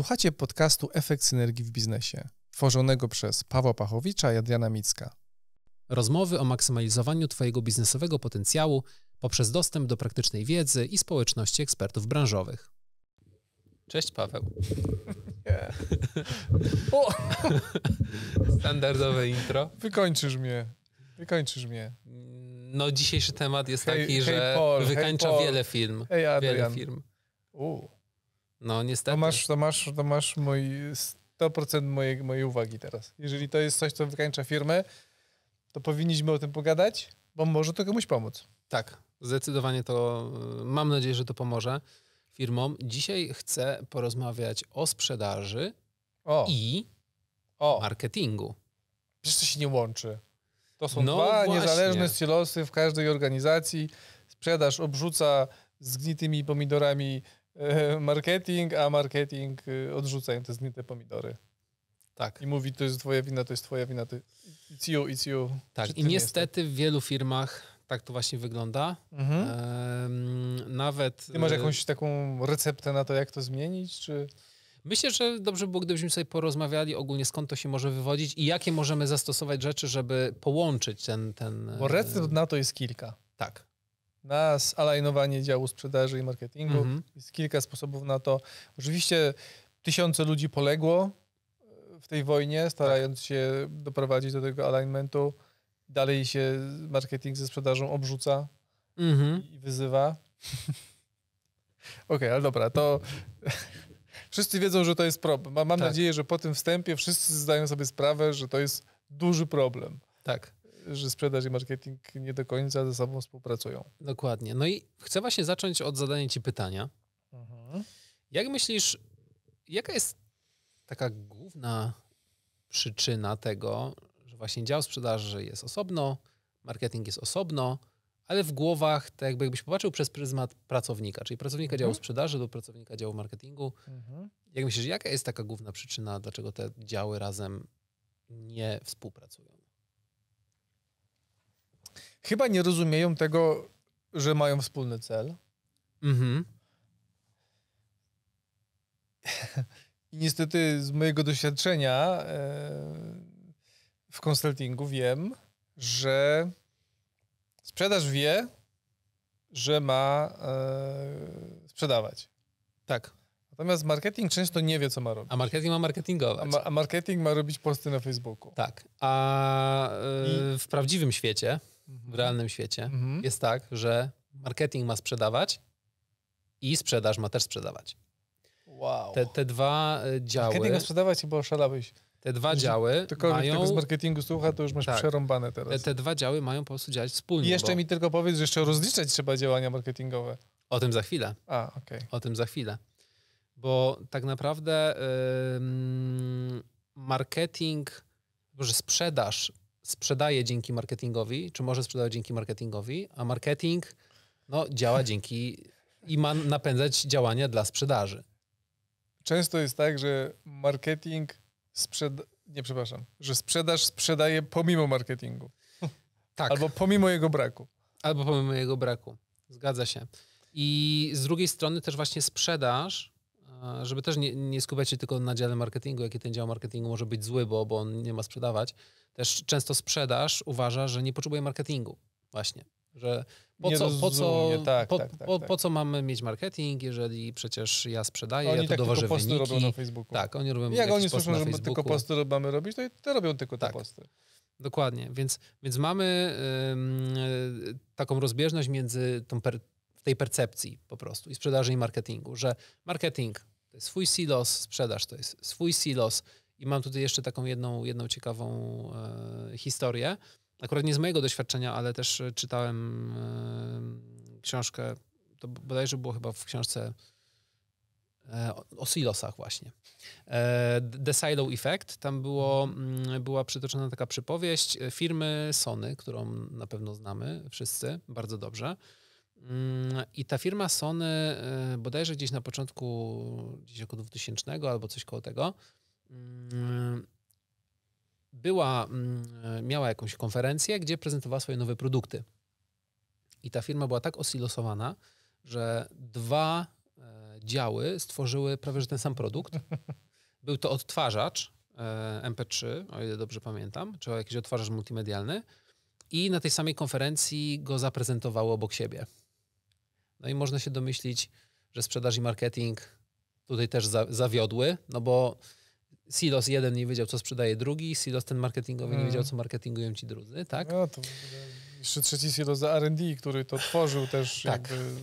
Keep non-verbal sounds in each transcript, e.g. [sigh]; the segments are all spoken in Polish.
Słuchacie podcastu Efekt Synergii w Biznesie, tworzonego przez Pawła Pachowicza i Adriana Micka. Rozmowy o maksymalizowaniu Twojego biznesowego potencjału poprzez dostęp do praktycznej wiedzy i społeczności ekspertów branżowych. Cześć Paweł. Nie. Standardowe intro. Wykończysz mnie. Wykończysz mnie. No dzisiejszy temat jest Hej- taki, hej, że Paul, wykańcza Paul. wiele film. Ej, Wiele Adrian. firm. U, No niestety. to, masz, to, masz, to masz mój 100% mojej, mojej uwagi teraz. Jeżeli to jest coś, co wykańcza firmę, to powinniśmy o tym pogadać, bo może to komuś pomóc. Tak, zdecydowanie to, y, mam nadzieję, że to pomoże firmom. Dzisiaj chcę porozmawiać o sprzedaży O, i o, marketingu. przecież to się nie łączy. To są No dwa właśnie. niezależne silosy w każdej organizacji. Sprzedaż obrzuca zgnitymi pomidorami marketing, a marketing e, odrzuca im te zgnite pomidory. Tak. I mówi, to jest twoja wina, to jest twoja wina, to it's you, it's you. Tak, i ty nie niestety w wielu firmach tak to właśnie wygląda. Mhm. Em, nawet. Ty masz e, jakąś taką receptę na to, jak to zmienić, czy... Myślę, że dobrze by było, gdybyśmy sobie porozmawiali ogólnie, skąd to się może wywodzić i jakie możemy zastosować rzeczy, żeby połączyć ten. ten Bo recept na to jest kilka. Tak. Na zalajnowanie działu sprzedaży i marketingu Mhm. jest kilka sposobów na to. Oczywiście tysiące ludzi poległo e, w tej wojnie, starając się doprowadzić do tego alignmentu. Dalej się marketing ze sprzedażą obrzuca Mhm. i wyzywa. [laughs] Okej, ale dobra, to [laughs] wszyscy wiedzą, że to jest problem. Mam, mam Tak. nadzieję, że po tym wstępie wszyscy zdają sobie sprawę, że to jest duży problem, Tak, że sprzedaż i marketing nie do końca ze sobą współpracują. dokładnie. No i chcę właśnie zacząć od zadania Ci pytania. Jak myślisz, jaka jest taka główna przyczyna tego, że właśnie dział sprzedaży jest osobno, marketing jest osobno, ale w głowach, tak jakby jakbyś popatrzył przez pryzmat pracownika, czyli pracownika działu sprzedaży do pracownika działu marketingu, jak myślisz, jaka jest taka główna przyczyna, dlaczego te działy razem nie współpracują? Chyba nie rozumieją tego, że mają wspólny cel. Mhm. I niestety z mojego doświadczenia e, w konsultingu wiem, że sprzedaż wie, że ma e, sprzedawać. Tak. Natomiast marketing często nie wie, co ma robić. A marketing ma A, marketingować. ma, a marketing ma robić posty na Facebooku. Tak. A y, w prawdziwym świecie, w realnym świecie, Mhm. jest tak, że marketing ma sprzedawać i sprzedaż ma też sprzedawać. Wow. Te, te dwa y, działy, Marketing ma sprzedawać, bo oszalałeś. te dwa działy Ktokolwiek mają, tego z marketingu słucha, to już masz Tak. przerąbane te, teraz. te dwa działy mają po prostu działać wspólnie. I jeszcze bo mi tylko powiedz, że jeszcze rozliczać trzeba działania marketingowe. O tym za chwilę. A, okej. O tym za chwilę. Bo tak naprawdę ym, marketing, że sprzedaż sprzedaje dzięki marketingowi, czy może sprzedawać dzięki marketingowi, a marketing no, działa dzięki i ma napędzać działania dla sprzedaży. Często jest tak, że marketing sprzeda... Nie, przepraszam. Że sprzedaż sprzedaje pomimo marketingu. Tak. Albo pomimo jego braku. Albo pomimo jego braku. Zgadza się. I z drugiej strony też właśnie sprzedaż, żeby też nie, nie skupiać się tylko na dziale marketingu, jaki ten dział marketingu może być zły, bo, bo on nie ma sprzedawać. Też często sprzedaż uważa, że nie potrzebuje marketingu. Właśnie. Że po Nie co, po, co. Tak, po, tak, tak, po, tak. po co mamy mieć marketing, jeżeli przecież ja sprzedaję, Oni ja tu tak dowożę tylko posty wyniki. robią na Facebooku. Tak, oni robią Jak oni słyszą, że tylko posty mamy robić, to, to robią tylko te Tak. posty. Dokładnie, więc, więc mamy ym, y, taką rozbieżność między tą per, tej percepcji po prostu i sprzedaży i marketingu, że marketing to jest swój silos, sprzedaż to jest swój silos i mam tutaj jeszcze taką jedną, jedną ciekawą e, historię, akurat nie z mojego doświadczenia, ale też e, czytałem e, książkę, to bodajże było chyba w książce e, o, silosach właśnie. E, The Silo Effect, tam było, mm, była przytoczona taka przypowieść e, firmy Sony, którą na pewno znamy wszyscy bardzo dobrze. Mm, I ta firma Sony, e, bodajże gdzieś na początku, gdzieś około 2000 albo coś koło tego, mm, była, mm, miała jakąś konferencję, gdzie prezentowała swoje nowe produkty. I ta firma była tak osilosowana, że dwa e, działy stworzyły prawie że ten sam produkt. [laughs] Był to odtwarzacz e, MP3, o ile dobrze pamiętam, czy jakiś odtwarzacz multimedialny. I na tej samej konferencji go zaprezentowało obok siebie. No i można się domyślić, że sprzedaż i marketing tutaj też za, zawiodły, no bo Silos jeden nie wiedział, co sprzedaje drugi, Silos ten marketingowy nie Mm. wiedział, co marketingują ci drudzy, tak? No to jeszcze trzeci silo za R&D, który to tworzył też Tak. jakby...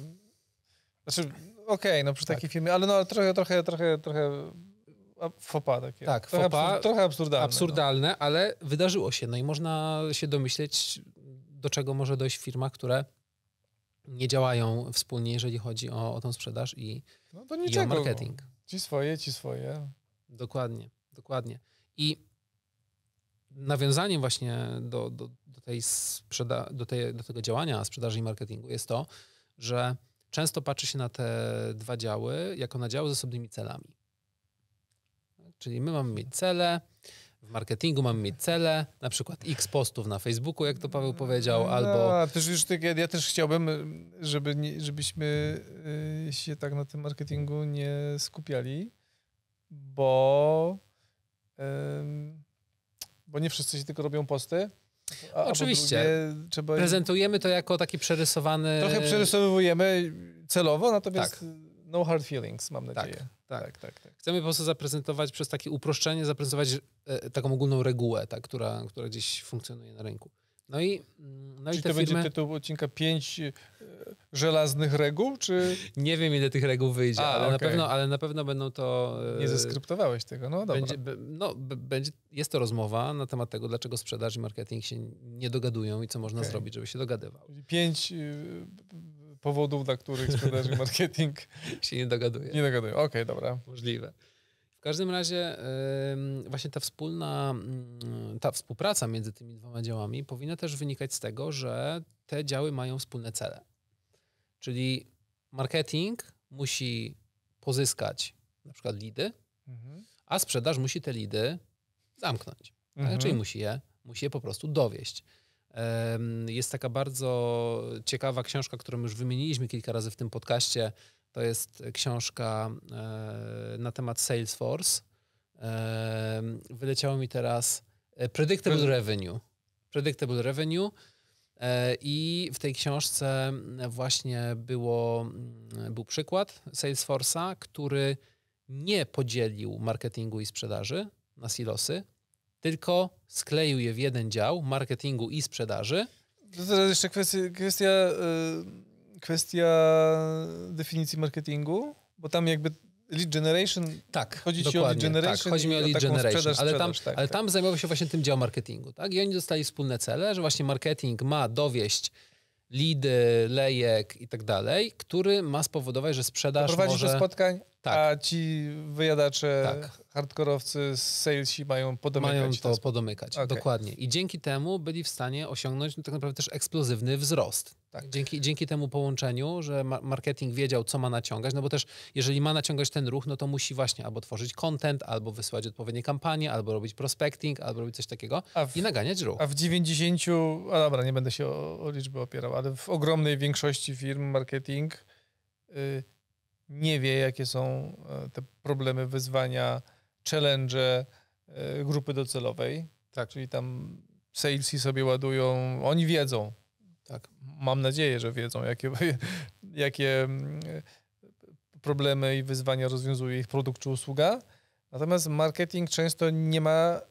Znaczy, okej, no przy Tak. takiej firmie, ale no trochę, trochę, trochę, trochę fopa takie. Tak, trochę, pas. absur- trochę absurdalne. Absurdalne, ale wydarzyło się. No i można się domyśleć, do czego może dojść które nie działają wspólnie, jeżeli chodzi o, o tą sprzedaż i, No, to i o marketing. Ci swoje, ci swoje. Dokładnie, dokładnie. I nawiązaniem właśnie do, do, do, tej sprzeda- do, tej, do tego działania sprzedaży i marketingu jest to, że często patrzy się na te dwa działy jako na działy z osobnymi celami. Czyli my mamy mieć cele, w marketingu mamy mieć cele, na przykład x postów na Facebooku, jak to Paweł powiedział, albo No, też już tak, ja też chciałbym, żeby nie, żebyśmy y, się tak na tym marketingu nie skupiali, bo, bo nie wszyscy się tylko robią posty. A, Oczywiście. drugie Trzeba prezentujemy to jako taki przerysowany... trochę przerysowujemy celowo, natomiast Tak. no hard feelings, mam nadzieję. tak. Tak, tak. tak. Chcemy po prostu zaprezentować przez takie uproszczenie, zaprezentować e, taką ogólną regułę, tak, która, która gdzieś funkcjonuje na rynku. No i, mm, no i Czyli te to firmy, będzie tytuł odcinka pięć y, żelaznych reguł, czy nie wiem ile tych reguł wyjdzie, A, ale, na okej. pewno, ale na pewno będą to... e, nie zeskryptowałeś tego? No dobra. Będzie, no, będzie, jest to rozmowa na temat tego, dlaczego sprzedaż i marketing się nie dogadują i co można Okej. zrobić, żeby się dogadywał. Czyli Pięć y, powodów, dla których sprzedaż i marketing [laughs] się nie dogaduje. nie dogadują. Okej, dobra. Możliwe. W każdym razie właśnie ta wspólna, ym, ta współpraca między tymi dwoma działami powinna też wynikać z tego, że te działy mają wspólne cele. Czyli marketing musi pozyskać na przykład lidy, Mhm. a sprzedaż musi te lidy zamknąć. Tak? Mhm. Czyli musi je, musi je po prostu dowieść. Jest taka bardzo ciekawa książka, którą już wymieniliśmy kilka razy w tym podcaście. To jest książka e, na temat Salesforce. Wyleciało mi teraz e, Predictable Pre- Revenue. Predictable Revenue. E, I w tej książce właśnie było, mm, był przykład Salesforce'a, który nie podzielił marketingu i sprzedaży na silosy, tylko skleił je w jeden dział marketingu i sprzedaży. To teraz jeszcze kwestia, kwestia, y, kwestia definicji marketingu, bo tam jakby lead generation Tak, Chodzi ci o lead generation Tak, chodzi mi o lead generation, sprzedaż, ale, tam, tak, ale tak. tam zajmował się właśnie tym dział marketingu. Tak? I oni dostali wspólne cele, że właśnie marketing ma dowieść lidy, lejek i tak dalej, który ma spowodować, że sprzedaż prowadzić do może... spotkań, Tak. a ci wyjadacze, Tak. hardkorowcy z salesi mają podomykać mają to podomykać. Okej. Dokładnie. I dzięki temu byli w stanie osiągnąć no, tak naprawdę też eksplozywny wzrost. Tak. Dzięki, dzięki temu połączeniu, że ma- marketing wiedział, co ma naciągać, no bo też jeżeli ma naciągać ten ruch, no to musi właśnie albo tworzyć content, albo wysłać odpowiednie kampanie, albo robić prospecting, albo robić coś takiego w, i naganiać ruch. a w 90, a dobra, nie będę się o, o liczby opierał, ale w ogromnej większości firm marketing y, nie wie, jakie są e, te problemy, wyzwania, challenge y, grupy docelowej. Tak. Czyli tam salesi sobie ładują, oni wiedzą, Tak. mam nadzieję, że wiedzą, jakie, [laughs] jakie mm, problemy i wyzwania rozwiązuje ich produkt czy usługa. Natomiast marketing często nie ma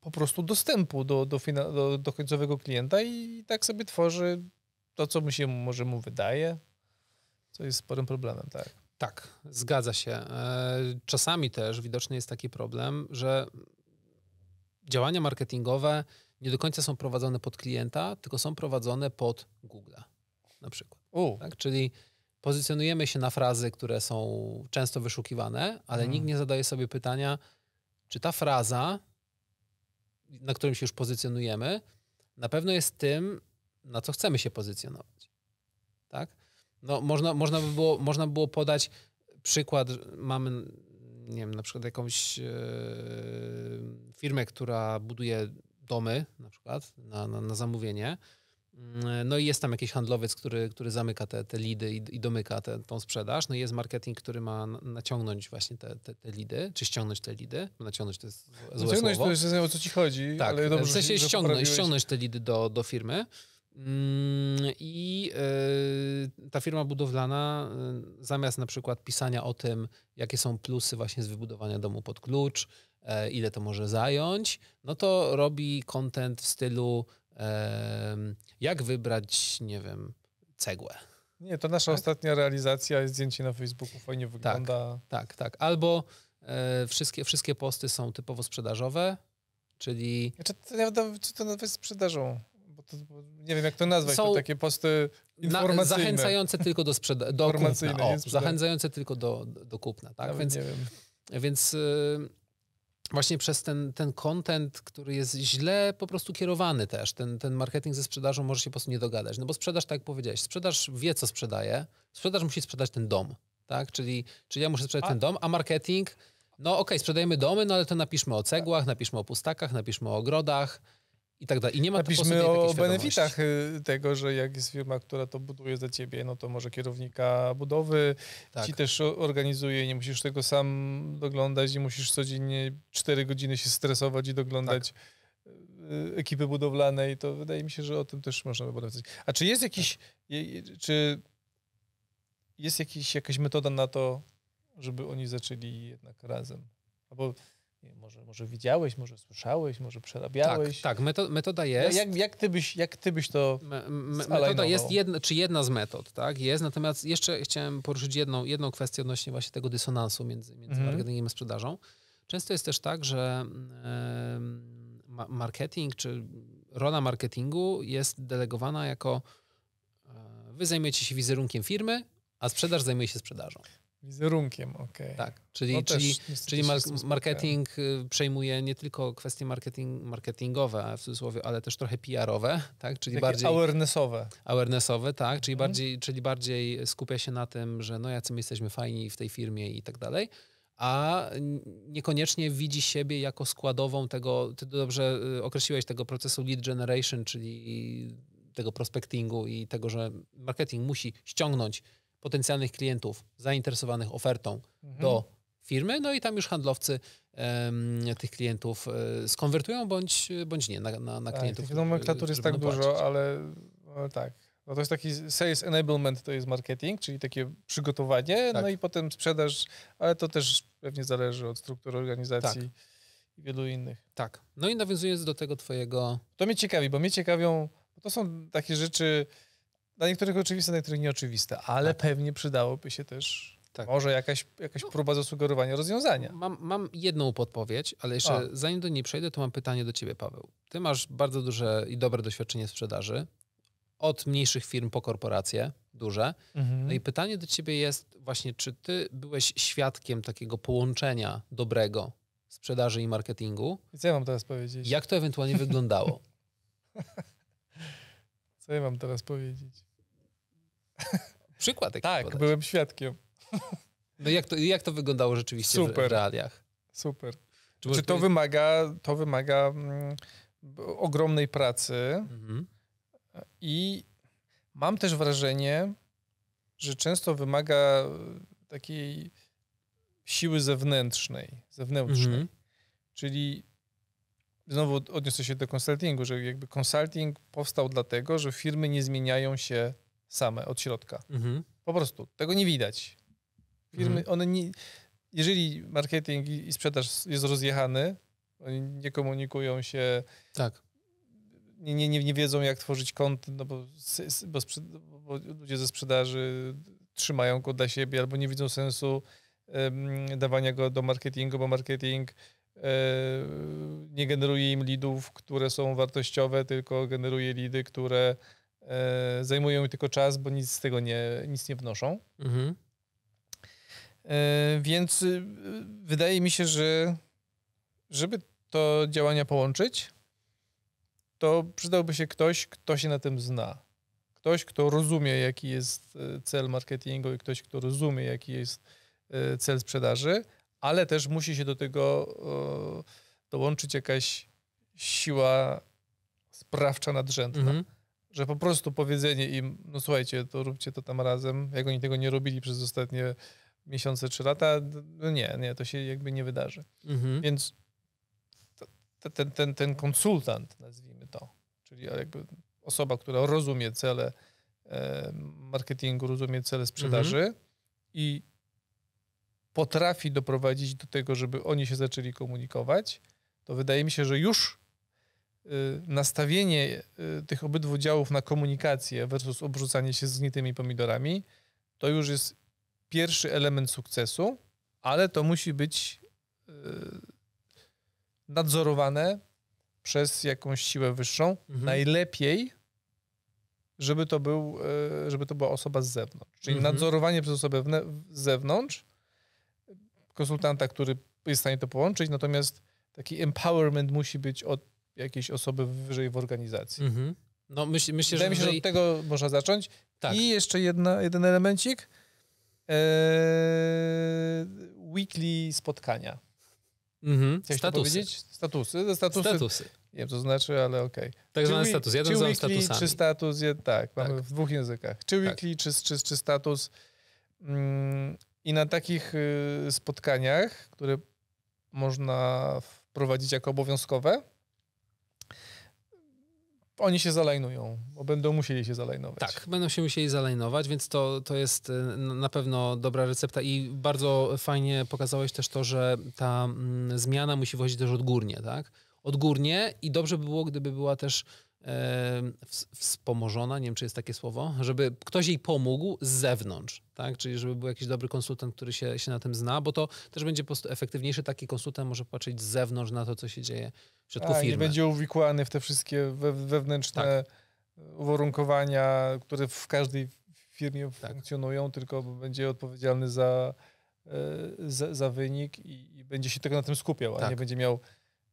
po prostu dostępu do, do, do, do końcowego klienta i tak sobie tworzy to, co mu się może mu wydaje, co jest sporym problemem, tak. Tak, zgadza się. E, Czasami też widoczny jest taki problem, że działania marketingowe nie do końca są prowadzone pod klienta, tylko są prowadzone pod Google na przykład. U, Tak? Czyli pozycjonujemy się na frazy, które są często wyszukiwane, ale Mhm. nikt nie zadaje sobie pytania, czy ta fraza, na którym się już pozycjonujemy, na pewno jest tym, na co chcemy się pozycjonować. Tak? No, można, można, by było, można by było podać przykład, mamy nie wiem, na przykład jakąś e, firmę, która buduje domy na przykład na, na, na zamówienie Mm, no i jest tam jakiś handlowiec, który, który zamyka te, te lidy i, i domyka te, tą sprzedaż. No i jest marketing, który ma naciągnąć właśnie te, te, te lidy, czy ściągnąć te lidy. Naciągnąć to jest złe naciągnąć słowo. to jest o co ci chodzi, tak, ale dobrze, w sensie że ściągnąć, ściągnąć te lidy do, do firmy. Mm, I y, ta firma budowlana, y, zamiast na przykład pisania o tym, jakie są plusy właśnie z wybudowania domu pod klucz, e, ile to może zająć, no to robi content w stylu jak wybrać, nie wiem, cegłę. Nie, to nasza tak? ostatnia realizacja, jest zdjęcie na Facebooku, fajnie wygląda. Tak, tak. tak. Albo e, wszystkie, wszystkie posty są typowo sprzedażowe, czyli... Znaczy, to nie wiadomo, co to nawet sprzedażą. Bo to, bo nie wiem, jak to nazwać, są to takie posty informacyjne. Na, zachęcające tylko do, sprzeda- do kupna. O, zachęcające tylko do, do kupna, tak? Nawet więc, nie wiem. Więc... Y, właśnie przez ten, ten content, który jest źle po prostu kierowany też, ten, ten marketing ze sprzedażą może się po prostu nie dogadać. No bo sprzedaż, tak jak powiedziałeś, sprzedaż wie, co sprzedaje, sprzedaż musi sprzedać ten dom, tak? Czyli, czyli ja muszę sprzedać a... ten dom, a marketing, no okej, okay, sprzedajemy domy, no ale to napiszmy o cegłach, napiszmy o pustakach, napiszmy o ogrodach, i tak dalej. I nie ma Napiszmy o benefitach y, tego, że jak jest firma, która to buduje za ciebie, no to może kierownika budowy tak. ci też organizuje, nie musisz tego sam doglądać i musisz codziennie 4 godziny się stresować i doglądać tak. Y, ekipy budowlanej, to wydaje mi się, że o tym też można by porozmawiać. A czy jest jakiś, tak. czy jest jakiś, jakaś metoda na to, żeby oni zaczęli jednak razem? Albo może, może widziałeś, może słyszałeś, może przerabiałeś. Tak, tak metoda, metoda jest. Jak, jak, ty byś, jak ty byś to me, me, Metoda jest jedna, czy jedna z metod, tak? Jest, natomiast jeszcze chciałem poruszyć jedną, jedną kwestię odnośnie właśnie tego dysonansu między, między mhm. marketingiem a sprzedażą. Często jest też tak, że e, marketing, czy rola marketingu jest delegowana jako e, wy zajmujecie się wizerunkiem firmy, a sprzedaż zajmuje się sprzedażą. Wizerunkiem, okej. Okay. Tak, czyli, no czyli, czyli marketing y, przejmuje nie tylko kwestie marketing, marketingowe, w cudzysłowie, ale też trochę PR-owe, tak? Czyli Takie bardziej... awarenessowe. Awarenessowe, tak, czyli, mhm. bardziej, czyli bardziej skupia się na tym, że no jacy my jesteśmy fajni w tej firmie i tak dalej, a niekoniecznie widzi siebie jako składową tego, ty dobrze y, określiłeś tego procesu lead generation, czyli tego prospectingu i tego, że marketing musi ściągnąć potencjalnych klientów zainteresowanych ofertą mhm. do firmy, no i tam już handlowcy um, tych klientów e, skonwertują bądź, bądź nie na, na, na tak, klientów. Tych nomenklatur jest tak dużo, ale no, tak. No to jest taki sales enablement, to jest marketing, czyli takie przygotowanie, tak. no i potem sprzedaż, ale to też pewnie zależy od struktury organizacji tak. i wielu innych. Tak. No i nawiązując do tego twojego... To mnie ciekawi, bo mnie ciekawią, bo to są takie rzeczy, dla niektórych oczywiste, dla niektórych nieoczywiste, ale tak. pewnie przydałoby się też tak. może jakaś, jakaś no. próba zasugerowania rozwiązania. Mam, mam jedną podpowiedź, ale jeszcze A. zanim do niej przejdę, to mam pytanie do ciebie, Paweł. Ty masz bardzo duże i dobre doświadczenie sprzedaży, od mniejszych firm po korporacje duże. Mhm. No i pytanie do ciebie jest właśnie, czy ty byłeś świadkiem takiego połączenia dobrego sprzedaży i marketingu? I co ja mam teraz powiedzieć? Jak to ewentualnie wyglądało? [laughs] co ja mam teraz powiedzieć? [laughs] Przykład taki Tak, podać. byłem świadkiem. [laughs] No jak to, jak to wyglądało rzeczywiście Super. w realiach? Super. Czy, Czy to, wymaga, to wymaga mm, ogromnej pracy mhm. i mam też wrażenie, że często wymaga takiej siły zewnętrznej, zewnętrznej. Mhm. Czyli znowu odniosę się do konsultingu, że jakby consulting powstał dlatego, że firmy nie zmieniają się same od środka. Mhm. Po prostu. Tego nie widać. Firmy, mhm. one nie, jeżeli marketing i sprzedaż jest rozjechany, oni nie komunikują się. Tak. Nie, nie, nie, nie wiedzą, jak tworzyć kontent, no bo, bo, bo, ludzie ze sprzedaży trzymają go dla siebie albo nie widzą sensu um, dawania go do marketingu, bo marketing um, nie generuje im lidów, które są wartościowe, tylko generuje lidy, które e, zajmują mi tylko czas, bo nic z tego nie, nic nie wnoszą. Mhm. E, więc y, wydaje mi się, że żeby to działania połączyć, to przydałby się ktoś, kto się na tym zna. Ktoś, kto rozumie, jaki jest e, cel marketingu i ktoś, kto rozumie, jaki jest cel sprzedaży, ale też musi się do tego dołączyć jakaś siła sprawcza nadrzędna. Mhm że po prostu powiedzenie im, no słuchajcie, to róbcie to tam razem, jak oni tego nie robili przez ostatnie miesiące czy lata, no nie, nie, to się jakby nie wydarzy. Mhm. Więc t- ten, ten, ten konsultant, nazwijmy to, czyli jakby osoba, która rozumie cele e, marketingu, rozumie cele sprzedaży i potrafi doprowadzić do tego, żeby oni się zaczęli komunikować, to wydaje mi się, że już nastawienie y, tych obydwu działów na komunikację versus obrzucanie się zgnitymi pomidorami, to już jest pierwszy element sukcesu, ale to musi być y, nadzorowane przez jakąś siłę wyższą. Mhm. Najlepiej, żeby to, był, y, żeby to była osoba z zewnątrz. Czyli Mhm. nadzorowanie przez osobę z zewnątrz, konsultanta, który jest w stanie to połączyć, natomiast taki empowerment musi być od jakiejś osoby wyżej w organizacji. Mhm. No myśl, myślę, Wydaje że, mi się, że od tego można zacząć. tak. I jeszcze jedna, jeden elemencik. Eee, weekly spotkania. Mhm. Chciałeś to Statusy. powiedzieć? Statusy. Statusy. Statusy. Nie wiem, co znaczy, ale okej. Tak zwany status. Ja to nazywam weekly, statusami. czy status, je, tak, mamy Tak. w dwóch językach. Czy Tak. weekly, czy, czy, czy status. Mm, I na takich y, spotkaniach, które można wprowadzić jako obowiązkowe, oni się zalajnują, bo będą musieli się zalajnować. Tak, będą się musieli zalajnować, więc to, to jest y, na pewno dobra recepta i bardzo fajnie pokazałeś też to, że ta mm, zmiana musi wchodzić też odgórnie, tak? Odgórnie i dobrze by było, gdyby była też wspomożona, nie wiem, czy jest takie słowo, żeby ktoś jej pomógł z zewnątrz, tak? Czyli żeby był jakiś dobry konsultant, który się, się na tym zna, bo to też będzie po prostu efektywniejszy. Taki konsultant może patrzeć z zewnątrz na to, co się dzieje w środku A, nie firmy. będzie uwikłany w te wszystkie we, wewnętrzne uwarunkowania, które w każdej firmie Tak. funkcjonują, tylko będzie odpowiedzialny za, e, za, za wynik i, i będzie się tylko na tym skupiał, a Tak. nie będzie miał,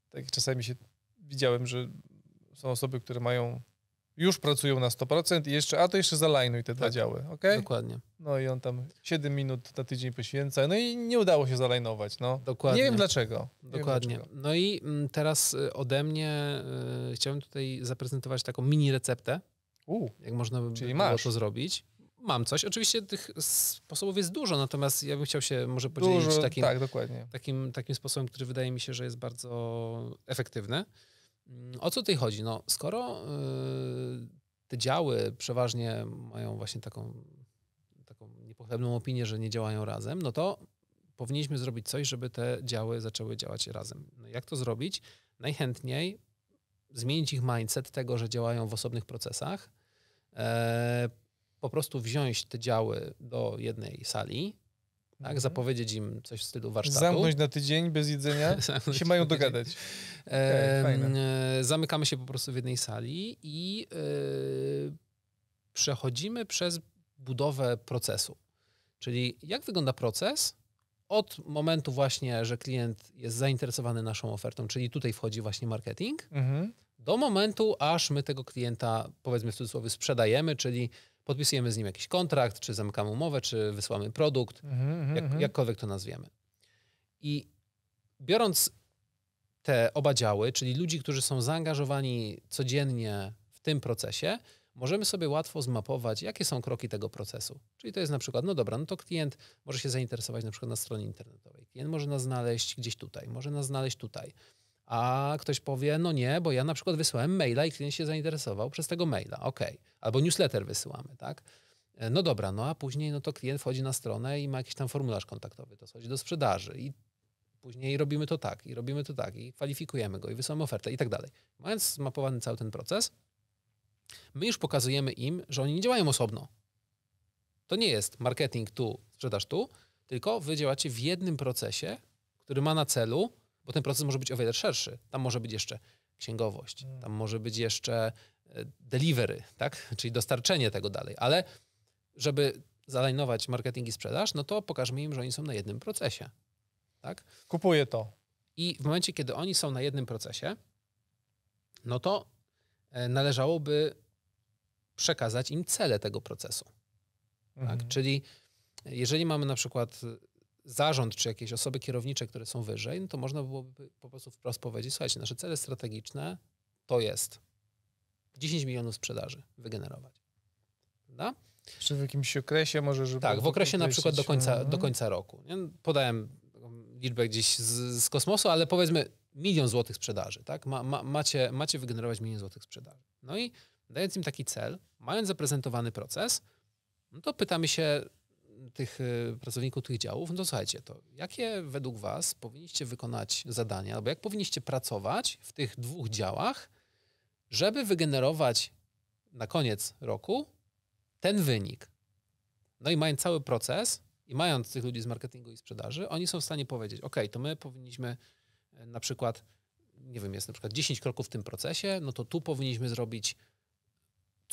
tak czasami się widziałem, że są osoby, które mają już pracują na 100% i jeszcze, a to jeszcze zalajnuj te dwa Tak. działy, okej? Dokładnie. No i on tam 7 minut na tydzień poświęca, no i nie udało się zalajnować, no. Dokładnie. Nie wiem dlaczego. Nie wiem Dokładnie. dlaczego. No i mm, teraz y, ode mnie y, chciałem tutaj zaprezentować taką mini receptę, U, jak można by było masz. to zrobić. Mam coś. Oczywiście tych sposobów jest dużo, natomiast ja bym chciał się może podzielić dużo, takim, tak, dokładnie. takim, takim sposobem, który wydaje mi się, że jest bardzo efektywny. Mm, O co tutaj chodzi? No, skoro y, te działy przeważnie mają właśnie taką, taką niepochlebną opinię, że nie działają razem, no to powinniśmy zrobić coś, żeby te działy zaczęły działać razem. No jak to zrobić? Najchętniej zmienić ich mindset tego, że działają w osobnych procesach, e, po prostu wziąć te działy do jednej sali, tak, Mhm. zapowiedzieć im coś w stylu warsztatu. Zamknąć na tydzień bez jedzenia [laughs] się mają dogadać. E, zamykamy się po prostu w jednej sali i e, przechodzimy przez budowę procesu. Czyli jak wygląda proces od momentu właśnie, że klient jest zainteresowany naszą ofertą, czyli tutaj wchodzi właśnie marketing, Mhm. do momentu, aż my tego klienta, powiedzmy w cudzysłowie, sprzedajemy, czyli podpisujemy z nim jakiś kontrakt, czy zamykamy umowę, czy wysyłamy produkt, Mhm, mhm, jak, mhm. jakkolwiek to nazwiemy. I biorąc te oba działy, czyli ludzi, którzy są zaangażowani codziennie w tym procesie, możemy sobie łatwo zmapować, jakie są kroki tego procesu. Czyli to jest na przykład, no dobra, no to klient może się zainteresować na przykład na stronie internetowej. Klient może nas znaleźć gdzieś tutaj, może nas znaleźć tutaj. A ktoś powie, no nie, bo ja na przykład wysłałem maila i klient się zainteresował przez tego maila. Okej. Albo newsletter wysyłamy, tak? E, No dobra, no a później no to klient wchodzi na stronę i ma jakiś tam formularz kontaktowy, to schodzi do sprzedaży i później robimy to tak, i robimy to tak, i kwalifikujemy go, i wysyłamy ofertę i tak dalej. Mając zmapowany cały ten proces, my już pokazujemy im, że oni nie działają osobno. To nie jest marketing tu, sprzedaż tu, tylko wy działacie w jednym procesie, który ma na celu, bo ten proces może być o wiele szerszy. Tam może być jeszcze księgowość, Mm. tam może być jeszcze e, delivery, tak? czyli dostarczenie tego dalej. Ale żeby zalajnować marketing i sprzedaż, no to pokażmy im, że oni są na jednym procesie. Tak? Kupuję to. I w momencie, kiedy oni są na jednym procesie, no to e, należałoby przekazać im cele tego procesu. Tak? Mhm. Czyli jeżeli mamy na przykład zarząd czy jakieś osoby kierownicze, które są wyżej, no to można byłoby po prostu wprost powiedzieć, słuchajcie, nasze cele strategiczne to jest 10 milionów sprzedaży wygenerować. Prawda? Czy w jakimś okresie może, żeby... Tak, w okresie na określić, przykład do końca, mhm. do końca roku. Nie? Podałem liczbę gdzieś z, z kosmosu, ale powiedzmy milion złotych sprzedaży. Tak? Ma, ma, macie, macie wygenerować milion złotych sprzedaży. No i dając im taki cel, mając zaprezentowany proces, no to pytamy się tych y, pracowników tych działów, no to słuchajcie, to jakie według Was powinniście wykonać zadania, albo jak powinniście pracować w tych dwóch działach, żeby wygenerować na koniec roku ten wynik. No i mając cały proces i mając tych ludzi z marketingu i sprzedaży, oni są w stanie powiedzieć, ok, to my powinniśmy e, na przykład, nie wiem, jest na przykład 10 kroków w tym procesie, no to tu powinniśmy zrobić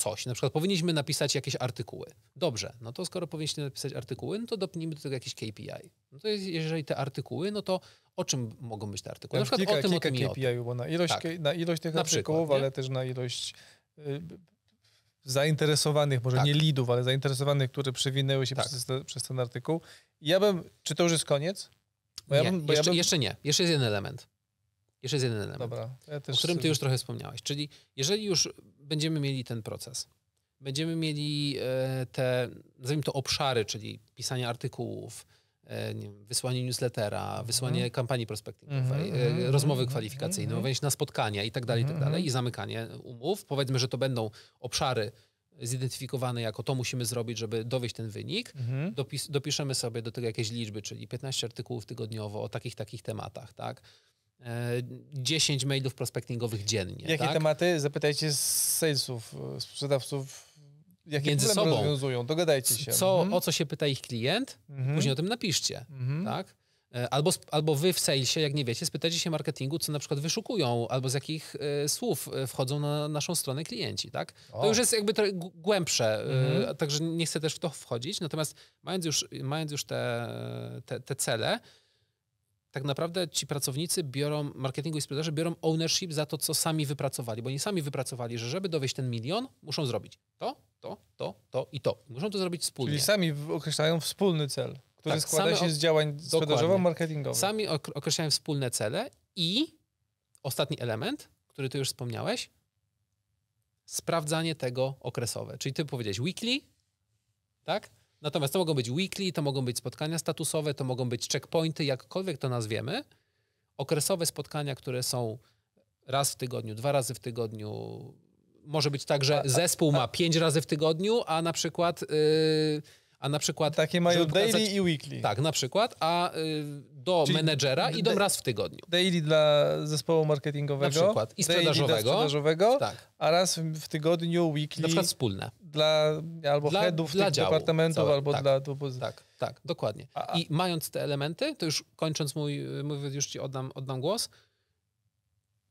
coś. Na przykład powinniśmy napisać jakieś artykuły. Dobrze, no to skoro powinniśmy napisać artykuły, no to dopnijmy do tego jakieś KPI. No to jest, jeżeli te artykuły, no to o czym mogą być te artykuły? Na przykład kilka, o tym, kilka o tym i o tym. KPI, bo na ilość, Tak. na ilość tych Na artykułów, przykład, ale też na ilość y, zainteresowanych, może Tak. nie lidów, ale zainteresowanych, które przewinęły się Tak. przez, przez ten artykuł. Ja bym, czy to już jest koniec? Bo ja nie, bym- bo ja jeszcze, bym- jeszcze nie. Jeszcze jest jeden element. Jeszcze jest jeden element. Dobra, ja o którym ty już trochę wspomniałeś. Czyli jeżeli już będziemy mieli ten proces, będziemy mieli e, te, nazwijmy to obszary, czyli pisanie artykułów, e, wiem, wysłanie newslettera, wysłanie kampanii prospektingowej, Mhm, e, mhm, rozmowy mhm, kwalifikacyjne, mhm. wejść na spotkania i tak dalej, i tak Mhm, dalej, i zamykanie umów. Powiedzmy, że to będą obszary zidentyfikowane jako to musimy zrobić, żeby dowieść ten wynik. Mhm. Dopis, dopiszemy sobie do tego jakieś liczby, czyli 15 artykułów tygodniowo o takich, takich tematach, tak? E, 10 mailów prospectingowych dziennie. Jakie tak? tematy? Zapytajcie z salesów, y, sprzedawców, jakie Między problemy sobą. rozwiązują. Dogadajcie się. Co, Mhm. O co się pyta ich klient, Mhm. później o tym napiszcie. Mhm. Tak? E, Albo, albo wy w salesie, jak nie wiecie, spytajcie się marketingu, co na przykład wyszukują, albo z jakich e, słów e, wchodzą na naszą stronę klienci. Tak? O. To już jest jakby głębsze, e, Mhm. także nie chcę też w to wchodzić. Natomiast mając już, mając już te, te, te cele, tak naprawdę ci pracownicy biorą, marketingu i sprzedaży biorą ownership za to, co sami wypracowali, bo oni sami wypracowali, że żeby dowieść ten milion, muszą zrobić to, to, to, to i to. Muszą to zrobić wspólnie. Czyli sami określają wspólny cel, który Tak, składa się z działań sprzedażowo-marketingowych. Sami ok- określają wspólne cele i ostatni element, który ty już wspomniałeś, sprawdzanie tego okresowe. Czyli ty powiedziałeś weekly, tak? Natomiast to mogą być weekly, to mogą być spotkania statusowe, to mogą być checkpointy, jakkolwiek to nazwiemy. Okresowe spotkania, które są raz w tygodniu, dwa razy w tygodniu. Może być tak, że zespół ma pięć razy w tygodniu, a na przykład, yy, a na przykład Takie mają pokazać- daily i weekly. tak, na przykład, a y, do Czyli menedżera idą raz w tygodniu. Daily dla zespołu marketingowego. Na przykład. I sprzedażowego. sprzedażowego Tak, a raz w tygodniu weekly na przykład wspólne. dla albo Dla- headów dla tych działu departamentów, całe- albo tak, dla... dla Tak, tak, dokładnie. A- a- I mając te elementy, to już kończąc mój, mój już ci oddam, oddam głos,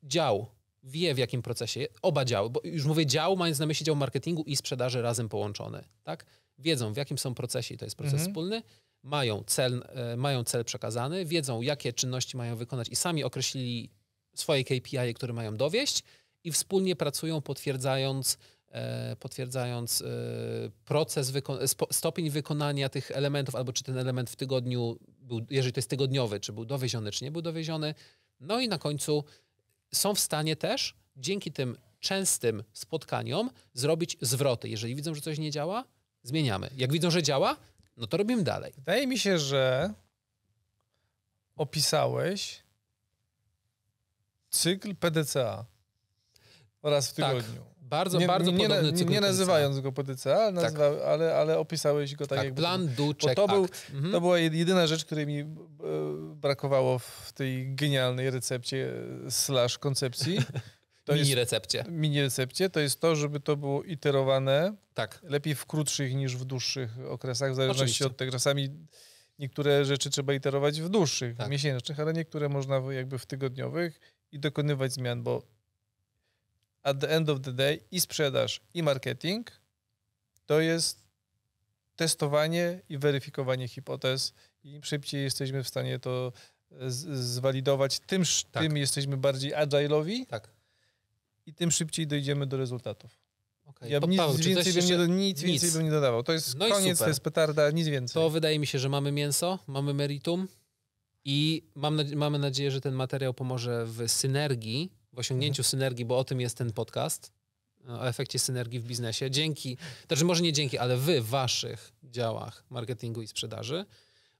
dział wie w jakim procesie, oba działy, bo już mówię dział, mając na myśli dział marketingu i sprzedaży razem połączony, tak? Wiedzą w jakim są procesie i to jest proces Mhm. wspólny, mają cel, e, mają cel przekazany, wiedzą jakie czynności mają wykonać i sami określili swoje KPI, które mają dowieść i wspólnie pracują potwierdzając e, potwierdzając e, proces, stopień wykonania tych elementów, albo czy ten element w tygodniu był, jeżeli to jest tygodniowy, czy był dowieziony, czy nie był dowieziony. No i na końcu są w stanie też dzięki tym częstym spotkaniom zrobić zwroty. Jeżeli widzą, że coś nie działa, zmieniamy. Jak widzą, że działa, no to robimy dalej. Wydaje mi się, że opisałeś cykl PDCA raz w Tak. Bardzo, nie, bardzo nie, podobny cykl nie nazywając go ale, Tak. ale, ale opisałeś go tak, Tak, jakby... plan, do, check, to był-. Mhm. To była jed- jedyna rzecz, której mi e, brakowało w tej genialnej recepcie slash koncepcji. [laughs] To Mini jest recepcie. mini recepcie. To jest to, żeby to było iterowane Tak. lepiej w krótszych niż w dłuższych okresach, w zależności Oczywiście. od tego. Czasami niektóre rzeczy trzeba iterować w dłuższych, Tak. miesięcznych, ale niektóre można jakby w tygodniowych i dokonywać zmian, bo at the end of the day i sprzedaż, i marketing to jest testowanie i weryfikowanie hipotez im szybciej jesteśmy w stanie to z- zwalidować, tym, Tak. tym jesteśmy bardziej agile'owi Tak. i tym szybciej dojdziemy do rezultatów. Okay. Ja bym nic Paweł, więcej bym nie, nic, Nic. więcej bym nie dodawał. To jest No koniec, to jest petarda, nic więcej. To wydaje mi się, że mamy mięso, mamy meritum i mam, mamy nadzieję, że ten materiał pomoże w synergii, w osiągnięciu Mhm. synergii, bo o tym jest ten podcast, o efekcie synergii w biznesie. Dzięki, znaczy może nie dzięki, ale wy w waszych działach marketingu i sprzedaży.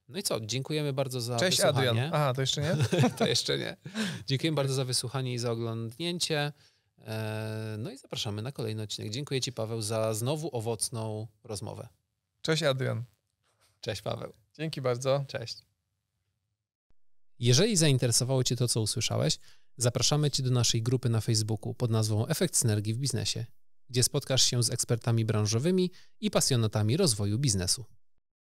No i co? Dziękujemy bardzo za Cześć wysłuchanie. Adrian. Aha, to jeszcze nie? [laughs] to jeszcze nie. Dziękujemy bardzo za wysłuchanie i za oglądnięcie. E, no i zapraszamy na kolejny odcinek. Dziękuję Ci, Paweł, za znowu owocną rozmowę. Cześć Adrian. Cześć, Paweł. Dzięki bardzo. Cześć. Jeżeli zainteresowało Cię to, co usłyszałeś, zapraszamy Cię do naszej grupy na Facebooku pod nazwą Efekt Synergii w Biznesie, gdzie spotkasz się z ekspertami branżowymi i pasjonatami rozwoju biznesu.